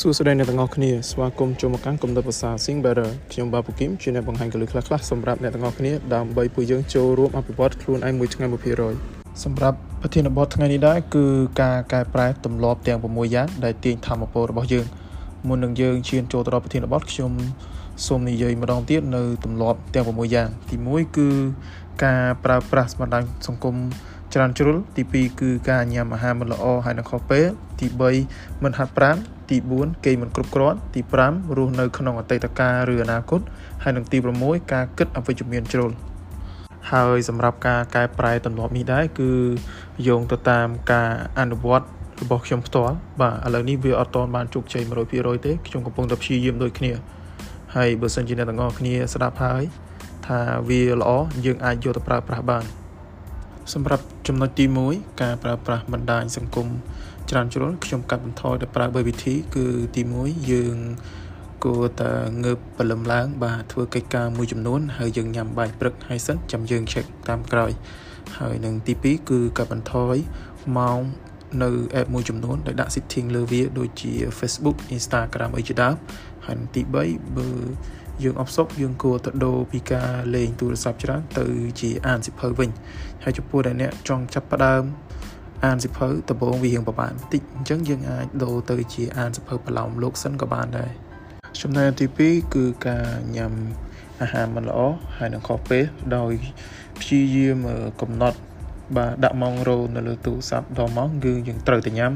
សួស្តីអ្នកទាំងអស់គ្នាស្វាគមន៍ចូលមកកាន់គំនិតភាសា Sing Better ខ្ញុំបាទពូគឹមជាអ្នកបង្ហាញកលឹះខ្លះៗសម្រាប់អ្នកទាំងអស់គ្នាដើម្បីពួកយើងចូលរួមអភិវឌ្ឍខ្លួនឯងមួយថ្ងៃ1%សម្រាប់ប្រធានបទថ្ងៃនេះដែរគឺការកែប្រែទម្លាប់ទាំង6យ៉ាងដែលទាញធម៌ពលរបស់យើងមុននឹងយើងឈានចូលទៅដល់ប្រធានបទខ្ញុំសូមនិយាយម្ដងទៀតនៅទម្លាប់ទាំង6យ៉ាង ទី1គឺការប្រើប្រាស់បណ្ដាញសង្គមច្រើនជ្រុលទី2គឺការញ៉ាំអាហារមិនល្អហើយនឹងខុសពេលទី3មិនហាត់ប្រាណ ទី4គេមិនគ្រប់គ្រាន់ទី5រស់នៅក្នុងអតីតកាលឬអនាគតហើយនិងទី6ការគិតអវិជ្ជមានជ្រុលហើយសម្រាប់ការកែប្រែទម្លាប់នេះដែរគឺយោងទៅតាមការអនុវត្តរបស់ខ្ញុំផ្ទាល់បាទឥឡូវនេះវាអត់តបានជោគជ័យ100%ទេខ្ញុំកំពុងតែព្យាយាមដូចគ្នាហើយបើសិនជាអ្នកទាំងអស់គ្នាស្ដាប់ហើយថាវាល្អយើងអាចយកទៅប្រើប្រាស់បានសម្រាប់ចំណុចទី1ការប្រើប្រាស់បណ្ដាញសង្គម ច្រើនជ្រុលខ្ញុំកាត់បន្ថយទៅប្រើ3វិធី គឺទី1យើងគួរតែងើបព្រលឹមឡើង បាទធ្វើកិច្ចការមួយចំនួនហើយយើងញ៉ាំបាយព្រឹកហើយសិនចាំយើង check តាមក្រោយ ហើយនឹងទី2គឺកាត់បន្ថយម៉ោងនៅ app មួយចំនួនដែលដាក់ setting លើវាដូចជា Facebook Instagram អីជាដើមហើយទី3បើយើងអបសុកយើងគួរទៅដូរពីការលេងទូរស័ព្ទច្រើនទៅជាអានសិភៅវិញហើយចំពោះដែលអ្នកចង់ចាប់ផ្ដើម អានសិភៅដំបូងវារៀងប្រហែលបន្តិចអញ្ចឹងយើងអាចដូរទៅជាអានសិភៅប្រឡោមលោកសិនក៏បានដែរចំណែកទី2គឺការញ៉ាំអាហារមិនល្អហើយនឹងខុសពេលដោយព្យាយាមកំណត់បាទដាក់ម៉ោងរោនៅលើទូរស័ព្ទដល់ម៉ោងគឺយើងត្រូវតែញ៉ាំ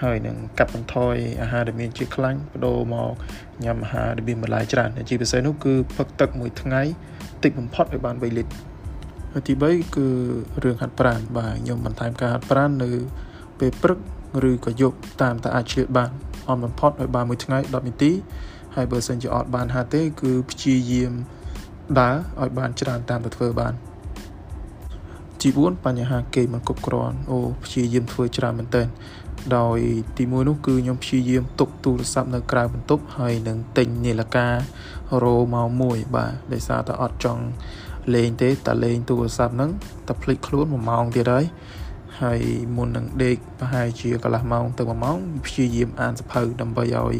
ហើយនឹងកាត់បន្ថយអាហារដែលមានជាតិខ្លាញ់បដូរមកញ៉ាំអាហារដែលមានបន្លែច្រើនជាពិសេសនោះគឺផឹកទឹកមួយថ្ងៃតិចបំផុតឲ្យបាន3លីត្រ ហើយទី3គឺរឿងហាត់ប្រាណបាទខ្ញុំបន្ថែមការហាត់ប្រាណនៅពេលព្រឹកឬក៏យប់តាមតែអាចឆ្លៀតបានអមបំផុតឲ្យបានមួយថ្ងៃ10នាទីហើយបើសិនជាអត់បានហាត់ទេ គឺព្យាយាមដើរឲ្យបានច្រើនតាមតែធ្វើបានទី4បញ្ហាគេមិនគ្រប់គ្រាន់អូព្យាយាមធ្វើច្រើនមែនទែនដោយទីមួយនោះគឺខ្ញុំព្យាយាមទុកទូរស័ព្ទនៅក្រៅបន្ទប់ហើយនឹងទិញនាឡិការោមកមួយបាទដោយសារតែអត់ចង់ លេងទេតែលេងទូរស័ព្ទហ្នឹងតែភ្លេចខ្លួន1ម៉ោងទៀតហើយហើយមុននឹងដេកប្រហែលជាកន្លះម៉ោងទៅ1ម៉ោងព្យាយាមអានសភៅដើម្បីឲ្យ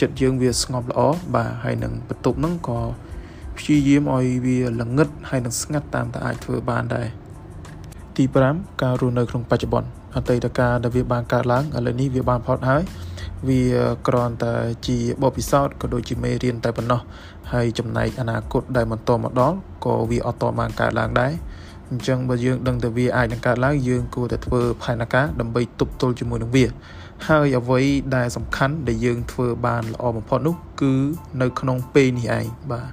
ចិត្តយើងវាស្ងប់ល្អបាទហើយនឹងបន្ទប់ហ្នឹងក៏ព្យាយាមឲ្យវាល្ងឹតហើយនឹងស្ងាត់តាមតែអាចធ្វើបានដែរទី5ការរស់នៅក្នុងបច្ចុប្បន្នអតីតកាលដែលវាបានកើតឡើងឥឡូវនេះវាបានផុតហើយ វាគ្រាន់តែជាបទពិសោធន៍ក៏ដូចជាមេរៀនតែប៉ុណ្ណោះហើយចំណែកអនាគតដែលមិនតមកដល់ក៏វាអត់តបានកើតឡើងដែរអញ្ចឹងបើយើងដឹងថាវាអាចនឹងកើតឡើងយើងគួរតែធ្វើផែនការដើម្បីទប់ទល់ជាមួយនឹងវាហើយអ្វីដែលសំខាន់ដែលយើងធ្វើបានល្អបំផុតនោះគឺនៅក្នុងពេលនេះឯងបាទ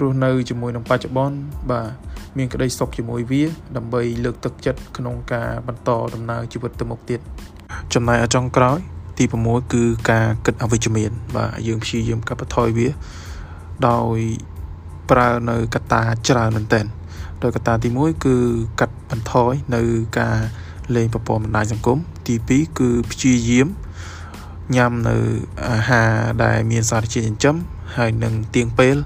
រស់នៅជាមួយនឹងបច្ចុប្បន្នបាទមានក្តីសុខជាមួយវា ដើម្បីលើកទឹកចិត្តក្នុងការបន្តដំណើរជីវិតទៅមុខទៀតចំណែកចុងក្រោយ ទី6គឺការគិតអវិជ្ជមាន បាទយើងព្យាយាមកាត់បន្ថយវាដោយប្រើនៅកត្តាច្រើនមែនទែនដោយកត្តាទី1គឺកាត់បន្ថយនៅការលេងប្រព័ន្ធបណ្ដាញសង្គមទី2គឺព្យាយាមញ៉ាំនៅអាហារដែលមានសារជាតិចិញ្ចឹមហើយនឹងទៀងពេល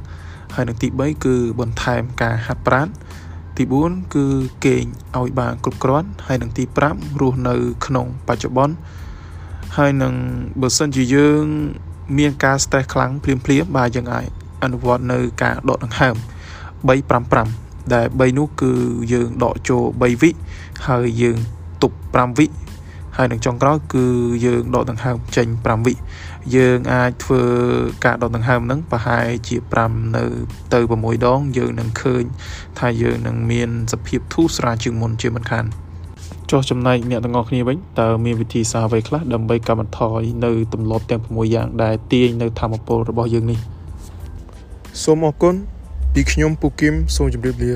ហើយនឹងទី3គឺបន្ថែមការហាត់ប្រាណទី4គឺគេងឲ្យបានគ្រប់គ្រាន់ហើយនឹងទី5រស់នៅក្នុងបច្ចុប្បន្ន ហើយនឹងបើសិនជាយើង មានការ stress ខ្លាំងភ្លាមភ្លាមបាទយើងអាចអនុវត្តនៅការដកដង្ហើម355ដែល3នោះគឺយើងដកចូល3វិហើយយើងទប់5វិហើយនឹងចុងក្រោយគឺយើងដកដង្ហើមចេញ5វិយើងអាចធ្វើការដកដង្ហើមហ្នឹងប្រហែលជា5នៅទៅ6ដង យើងនឹងឃើញថាយើងនឹងមានសភាពធូរស្រាលជាងមុនជាមិនខាន ចុះចំណែកអ្នកទាំងអស់គ្នាវិញតើមានវិធីសាស្ត្រអ្វីខ្លះដើម្បីកាត់បន្ថយនៅទម្លាប់ទាំង6យ៉ាងដែលទាញនៅធម៌ពលរបស់យើងនេះសូមអរគុណពីខ្ញុំពូគឹមសូមជម្រាបលា